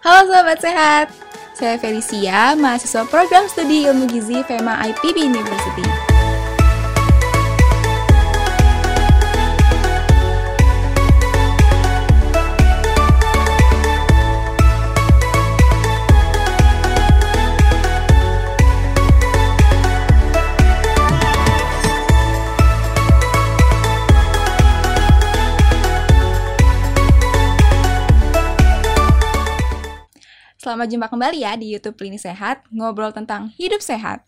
Halo sahabat sehat, saya Felicia, mahasiswa program studi ilmu gizi FEMA IPB University. Selamat jumpa kembali ya di YouTube Lini Sehat, ngobrol tentang hidup sehat.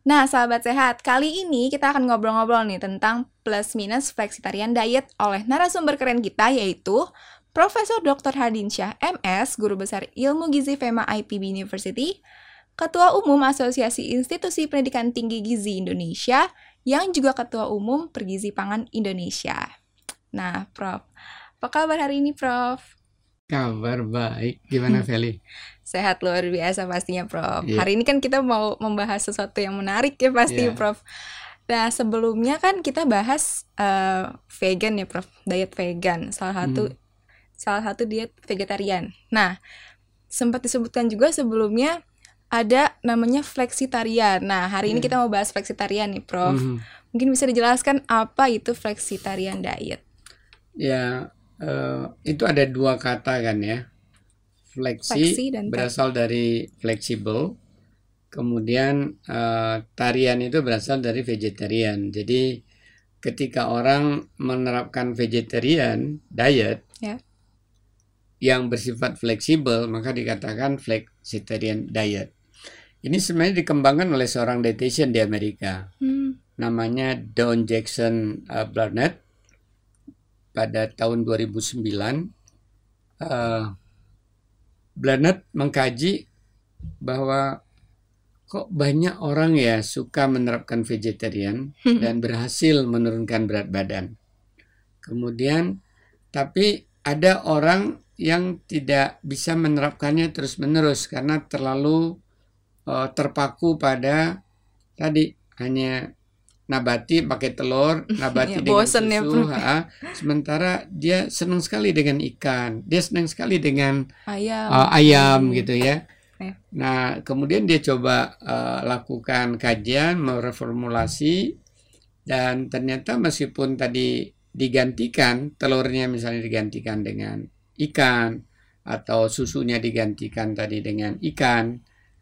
Nah, sahabat sehat, kali ini kita akan ngobrol-ngobrol nih tentang plus minus flexitarian diet oleh narasumber keren kita yaitu Profesor Dr. Hardinsyah MS, Guru Besar Ilmu Gizi FEMA IPB University, Ketua Umum Asosiasi Institusi Pendidikan Tinggi Gizi Indonesia, yang juga Ketua Umum Pergizi Pangan Indonesia. Nah, Prof, apa kabar hari ini, Prof? Kabar baik, gimana Feli? Sehat luar biasa pastinya Prof. Iya. Hari ini kan kita mau membahas sesuatu yang menarik ya pasti Iya. Prof. Nah sebelumnya kan kita bahas eh, vegan ya Prof, diet vegan, salah satu Hmm. salah satu diet vegetarian. Nah sempat disebutkan juga sebelumnya ada namanya flexitarian. Nah hari ini Iya. kita mau bahas flexitarian nih Prof. Mhm. Mungkin bisa dijelaskan apa itu flexitarian diet? Ya, eh, itu ada dua kata kan ya. Flexi, Flexi dan berasal dari fleksibel, kemudian eh, tarian itu berasal dari vegetarian. Jadi ketika orang menerapkan vegetarian diet Ya. yang bersifat fleksibel, maka dikatakan flexitarian diet. Ini sebenarnya dikembangkan oleh seorang dietitian di Amerika. Hmm, namanya Don Jackson uh, Barnett pada tahun 2009 uh, Barnett mengkaji bahwa kok banyak orang ya suka menerapkan vegetarian dan berhasil menurunkan berat badan. Kemudian tapi ada orang yang tidak bisa menerapkannya terus-menerus karena terlalu uh, terpaku pada tadi hanya nabati pakai telur, nabati Ya, dengan ya, susu, Prof. ha. sementara dia senang sekali dengan ikan, dia senang sekali dengan ayam. uh, ayam Hmm. gitu ya. Ya. Nah, kemudian dia coba uh, lakukan kajian, mereformulasi, dan ternyata meskipun tadi digantikan telurnya misalnya digantikan dengan ikan atau susunya digantikan tadi dengan ikan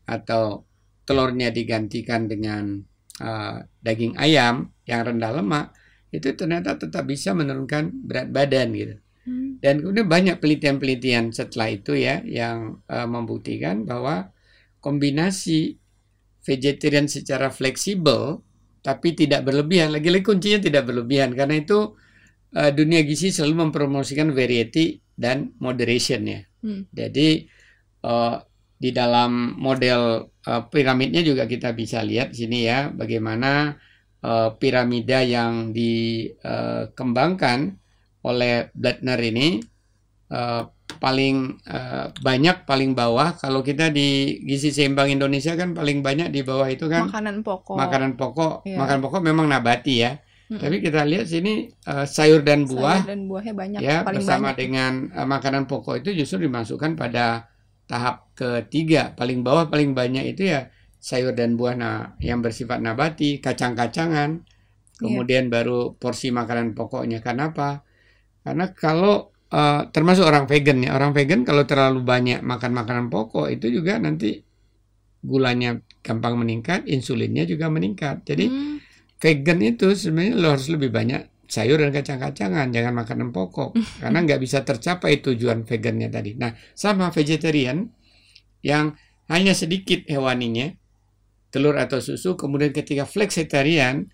atau telurnya digantikan dengan uh, daging ayam yang rendah lemak itu ternyata tetap bisa menurunkan berat badan gitu. Hmm. Dan kemudian banyak penelitian-penelitian setelah itu ya yang eh, membuktikan bahwa kombinasi vegetarian secara fleksibel tapi tidak berlebihan. Lagi-lagi kuncinya tidak berlebihan karena itu eh, dunia gizi selalu mempromosikan variety dan moderation ya. Hmm. Jadi eh, di dalam model eh, piramidnya juga kita bisa lihat sini ya bagaimana eh, piramida yang dikembangkan oleh Blatner ini eh, paling eh, banyak paling bawah kalau kita di gizi seimbang Indonesia kan paling banyak di bawah itu kan Makanan pokok. makanan pokok Iya. makanan pokok memang nabati ya Mm-mm. tapi kita lihat sini eh, sayur dan buah Sayur dan buahnya banyak, ya paling bersama banyak. dengan eh, makanan pokok itu justru dimasukkan pada tahap ketiga paling bawah paling banyak itu ya sayur dan buah nah yang bersifat nabati kacang-kacangan. Iya. kemudian baru porsi makanan pokoknya. Kenapa? Karena kalau eh, termasuk orang vegan ya orang vegan kalau terlalu banyak makan makanan pokok itu juga nanti gulanya gampang meningkat insulinnya juga meningkat. Jadi Hmm, vegan itu sebenarnya lo harus lebih banyak sayur dan kacang-kacangan, jangan makanan pokok, karena nggak bisa tercapai tujuan vegannya tadi. Nah, sama vegetarian yang hanya sedikit hewaninya, telur atau susu, kemudian ketika flexitarian,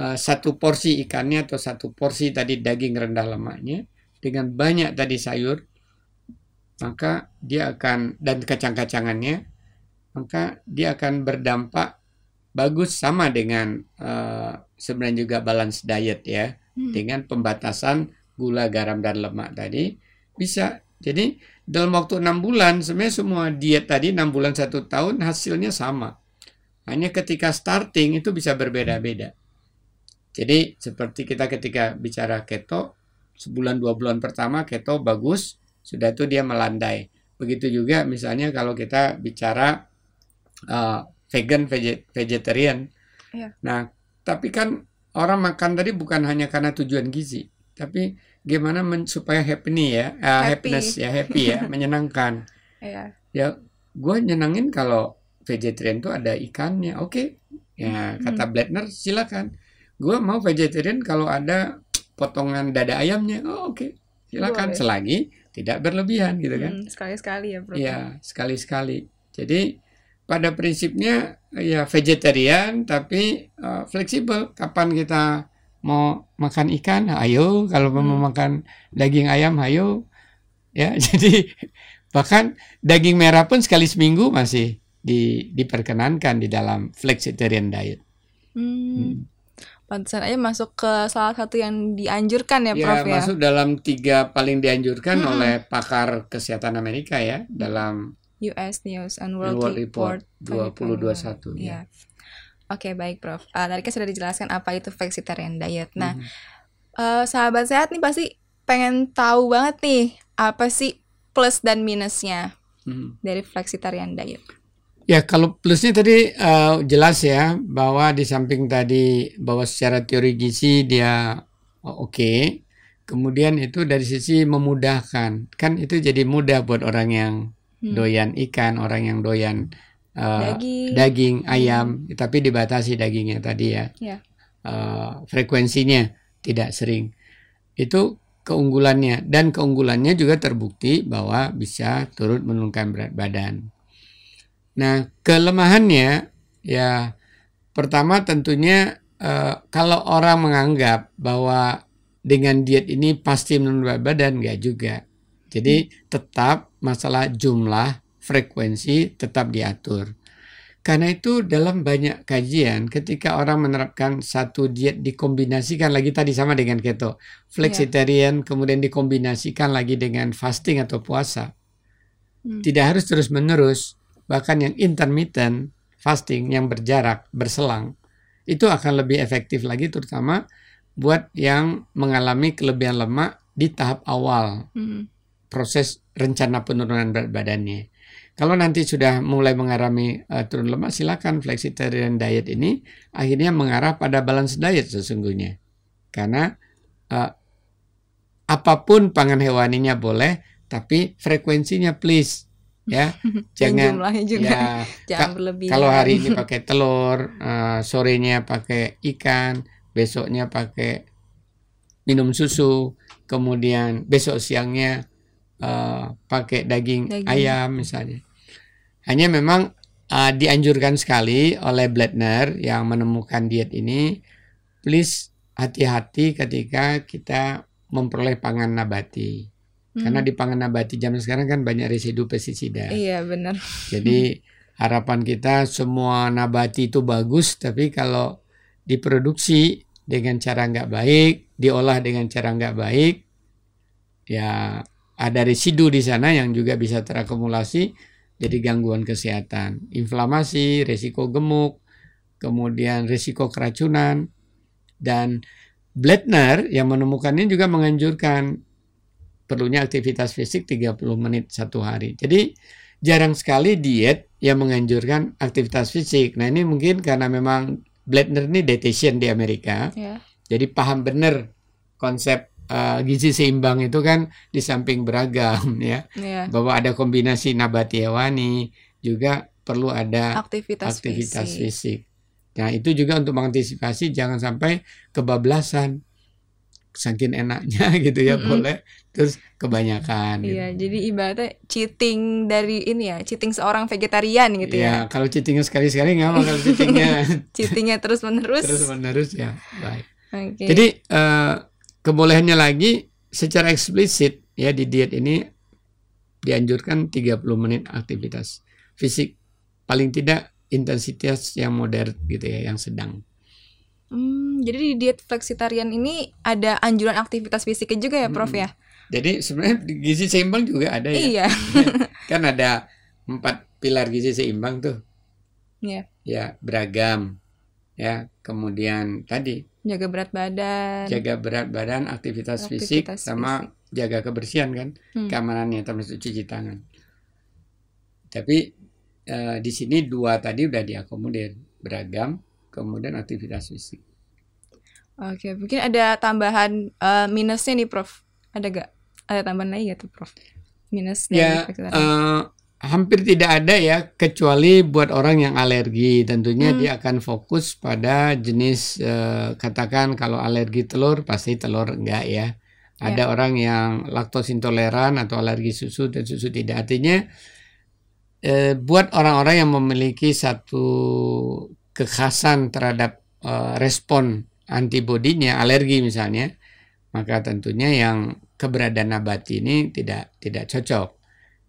eh, satu porsi ikannya atau satu porsi tadi daging rendah lemaknya, dengan banyak tadi sayur, maka dia akan, dan kacang-kacangannya, maka dia akan berdampak bagus sama dengan eh, sebenarnya juga balance diet ya hmm. dengan pembatasan gula, garam dan lemak tadi bisa. Jadi dalam waktu enam bulan sebenarnya semua diet tadi enam bulan satu tahun hasilnya sama. Hanya ketika starting itu bisa berbeda-beda. Jadi seperti kita ketika bicara keto sebulan dua bulan pertama keto bagus sudah itu dia melandai. Begitu juga misalnya kalau kita bicara uh, vegan, vege- vegetarian. Iya. Nah, tapi kan orang makan tadi bukan hanya karena tujuan gizi, tapi gimana men- supaya happy ya, uh, Happy. happiness ya, happy ya, menyenangkan. Iya. Ya, gue nyenangin kalau vegetarian tuh ada ikannya, oke. Ya, Hmm. kata Bladner silakan. Gue mau vegetarian kalau ada potongan dada ayamnya, oh oke, silakan Boleh. selagi tidak berlebihan gitu kan. Hmm, sekali-sekali ya, Prof. Ya, sekali-sekali. Jadi pada prinsipnya ya vegetarian tapi uh, fleksibel. Kapan kita mau makan ikan, ayo. Kalau mau Hmm. makan daging ayam, ayo. Ya, jadi bahkan daging merah pun sekali seminggu masih di, diperkenankan di dalam flexitarian diet. Hmm. Hmm. Pantesan aja masuk ke salah satu yang dianjurkan ya, Ya, Prof ya. masuk dalam tiga paling dianjurkan Mm-mm. oleh pakar kesehatan Amerika ya dalam US News and World, World Report, Report 2021 Iya. ya. Oke, baik, Prof. Ah, tadi kan sudah dijelaskan apa itu flexitarian diet. Nah, Mhm. eh, sahabat sehat nih pasti pengen tahu banget nih apa sih plus dan minusnya Mhm. dari flexitarian diet. Ya, kalau plusnya tadi eh, jelas ya bahwa di samping tadi bahwa secara teori gizi dia oh, oke, kemudian itu dari sisi memudahkan, kan itu jadi mudah buat orang yang Hmm. doyan ikan, orang yang doyan eh, Daging. daging ayam, tapi dibatasi dagingnya tadi ya. Ya. Eh, frekuensinya tidak sering. Itu keunggulannya dan keunggulannya juga terbukti bahwa bisa turut menurunkan berat badan. Nah, kelemahannya ya pertama tentunya eh, kalau orang menganggap bahwa dengan diet ini pasti menurunkan berat badan enggak juga. Jadi tetap masalah jumlah frekuensi tetap diatur. Karena itu dalam banyak kajian ketika orang menerapkan satu diet dikombinasikan lagi tadi sama dengan keto, flexitarian kemudian dikombinasikan lagi dengan fasting atau puasa. Hmm. Tidak harus terus-menerus, bahkan yang intermittent fasting yang berjarak, berselang itu akan lebih efektif lagi terutama buat yang mengalami kelebihan lemak di tahap awal Hmm. Proses rencana penurunan berat badannya. Kalau nanti sudah mulai mengalami eh, turun lemak, silakan flexitarian diet ini akhirnya mengarah pada balance diet sesungguhnya. Karena eh, apa pun pangan hewaninya boleh, tapi frekuensinya please ya. Jangan jumlahnya juga ya jangan ka- berlebihan. kalau hari ini pakai telur, eh, sorenya pakai ikan, besoknya pakai minum susu, kemudian besok siangnya eh, pakai daging, Daging. ayam misalnya. Hanya memang eh, dianjurkan sekali oleh Bladner yang menemukan diet ini, please hati-hati ketika kita memperoleh pangan nabati. Hmm. Karena di pangan nabati zaman sekarang kan banyak residu pestisida. Iya, benar. Jadi harapan kita semua nabati itu bagus, tapi kalau diproduksi dengan cara nggak baik, diolah dengan cara nggak baik, ya ada residu di sana yang juga bisa terakumulasi jadi gangguan kesehatan, inflamasi, resiko gemuk, kemudian resiko keracunan, dan Bladner yang menemukannya juga menganjurkan perlunya aktivitas fisik 30 menit satu hari. Jadi jarang sekali diet yang menganjurkan aktivitas fisik. Nah ini mungkin karena memang Bladner ini dietitian di Amerika, Ya. jadi paham benar konsep uh, gizi seimbang itu kan di samping beragam ya, Iya. bahwa ada kombinasi nabati hewani, juga perlu ada Aktivitas, aktivitas fisik. fisik. Nah, itu juga untuk mengantisipasi jangan sampai kebablasan. Saking enaknya gitu ya, Mm-mm. boleh terus kebanyakan gitu. Iya, jadi ibaratnya cheating dari ini ya, cheating seorang vegetarian gitu Ya, ya. kalau cheatingnya sekali-sekali nggak kalau cheatingnya Cheatingnya terus-menerus. terus menerus ya baik. Oke. Jadi eh, kebolehannya lagi secara eksplisit ya di diet ini dianjurkan 30 menit aktivitas fisik paling tidak intensitas yang moderat gitu ya, yang sedang. Hmm, jadi di diet flexitarian ini ada anjuran aktivitas fisiknya juga ya, Prof Mm-mm. ya? Jadi sebenarnya di gizi seimbang juga ada ya. Iya. kan ada empat pilar gizi seimbang tuh. Iya. Ya, beragam. Ya, kemudian tadi Jaga berat badan. jaga berat badan, aktivitas, fisik Aktivitas sama jaga kebersihan kan, Hmm. keamanannya termasuk cuci tangan. Tapi uh, di sini dua tadi udah diakomodir beragam, kemudian aktivitas fisik. Oke, mungkin ada tambahan uh, minusnya nih, Prof. Ada gak? Ada tambahan lagi gak tuh, Prof? Minus ya, uh, hampir tidak ada ya, kecuali buat orang yang alergi. Tentunya hmm. dia akan fokus pada jenis, uh, katakan kalau alergi telur, pasti telur enggak ya. Ada ya. orang yang laktos intoleran atau alergi susu dan susu tidak. Artinya, uh, buat orang-orang yang memiliki satu kekhasan terhadap uh, respon antibodinya alergi misalnya, maka tentunya yang keberadaan nabati ini tidak tidak cocok.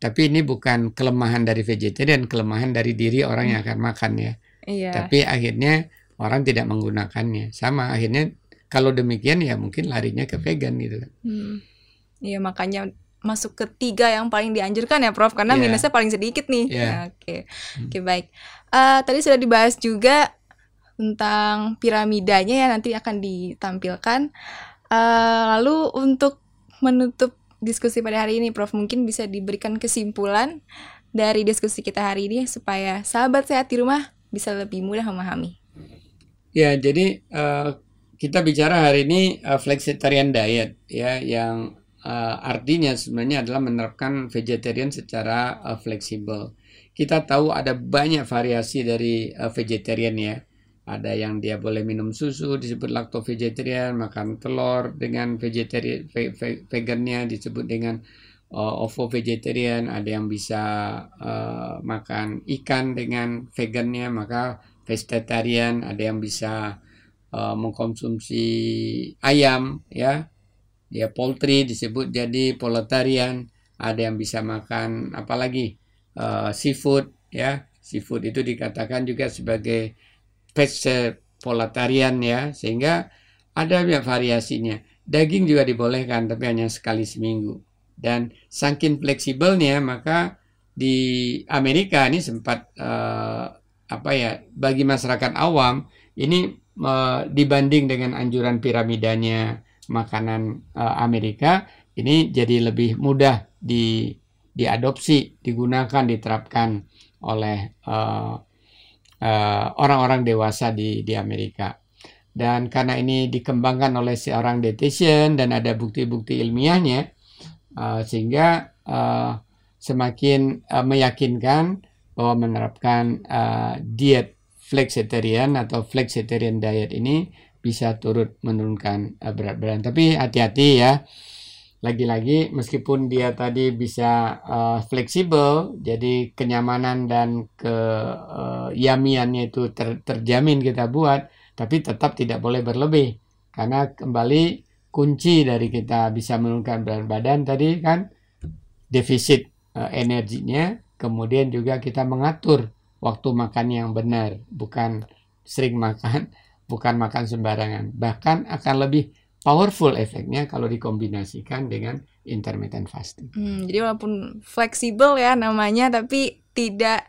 Tapi ini bukan kelemahan dari vegetarian, kelemahan dari diri orang yang akan makan ya. Iya. Tapi akhirnya orang tidak menggunakannya. Sama akhirnya kalau demikian ya mungkin larinya ke vegan gitu. Hmm. Iya makanya masuk ke tiga yang paling dianjurkan ya Prof karena yeah. minusnya paling sedikit nih. Yeah. Ya, oke, okay. hmm. oke okay, baik. Uh, tadi sudah dibahas juga tentang piramidanya ya nanti akan ditampilkan. Uh, lalu untuk menutup diskusi pada hari ini, Prof mungkin bisa diberikan kesimpulan dari diskusi kita hari ini supaya sahabat sehat di rumah bisa lebih mudah memahami. Ya, jadi uh, kita bicara hari ini uh, flexitarian diet ya yang uh, artinya sebenarnya adalah menerapkan vegetarian secara uh, fleksibel. Kita tahu ada banyak variasi dari uh, vegetarian ya ada yang dia boleh minum susu disebut lacto vegetarian makan telur dengan vegetarian ve, ve, vegannya disebut dengan uh, ovo vegetarian ada yang bisa uh, makan ikan dengan vegannya maka vegetarian. Ada yang bisa uh, mengkonsumsi ayam ya. Ya poultry disebut jadi poultarian ada yang bisa makan apalagi uh, seafood ya. Seafood itu dikatakan juga sebagai vegetarian ya sehingga ada variasinya. Daging juga dibolehkan tapi hanya sekali seminggu. Dan saking fleksibelnya maka di Amerika ini sempat uh, apa ya bagi masyarakat awam ini uh, dibanding dengan anjuran piramidanya makanan uh, Amerika ini jadi lebih mudah di diadopsi digunakan diterapkan oleh uh, orang-orang uh, dewasa di di Amerika. Dan karena ini dikembangkan oleh seorang dietitian dan ada bukti-bukti ilmiahnya, uh, sehingga uh, semakin uh, meyakinkan bahwa menerapkan uh, diet flexitarian atau flexitarian diet ini bisa turut menurunkan uh, berat badan. Tapi hati-hati ya lagi-lagi meskipun dia tadi bisa uh, fleksibel jadi kenyamanan dan ke uh, yamiannya itu ter, terjamin kita buat tapi tetap tidak boleh berlebih. Karena kembali kunci dari kita bisa menurunkan berat badan tadi kan defisit uh, energinya kemudian juga kita mengatur waktu makan yang benar bukan sering makan bukan makan sembarangan. Bahkan akan lebih powerful efeknya kalau dikombinasikan dengan intermittent fasting. Hmm, jadi walaupun fleksibel ya namanya, tapi tidak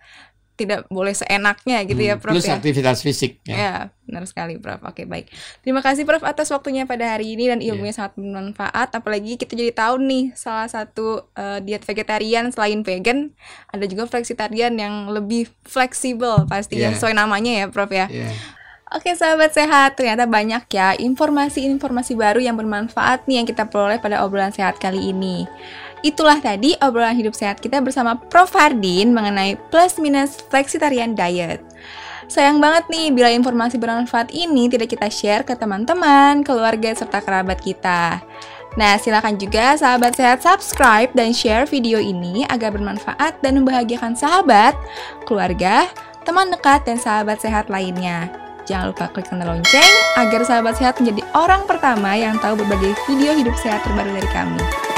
tidak boleh seenaknya gitu ya, hmm, ya, Prof. Plus ya? aktivitas fisik. Ya. ya, benar sekali, Prof. Oke, baik. Terima kasih, Prof, atas waktunya pada hari ini dan ilmunya yeah. sangat bermanfaat. Apalagi kita jadi tahu nih, salah satu uh, diet vegetarian selain vegan, ada juga flexitarian yang lebih fleksibel pastinya yeah. sesuai namanya ya, Prof. ya. Yeah. Oke sahabat sehat, ternyata banyak ya informasi-informasi baru yang bermanfaat nih yang kita peroleh pada obrolan sehat kali ini. Itulah tadi obrolan hidup sehat kita bersama Prof. Hardin mengenai plus minus flexitarian diet. Sayang banget nih bila informasi bermanfaat ini tidak kita share ke teman-teman, keluarga, serta kerabat kita. Nah, silakan juga sahabat sehat subscribe dan share video ini agar bermanfaat dan membahagiakan sahabat, keluarga, teman dekat, dan sahabat sehat lainnya. Jangan lupa klik tanda lonceng agar sahabat sehat menjadi orang pertama yang tahu berbagai video hidup sehat terbaru dari kami.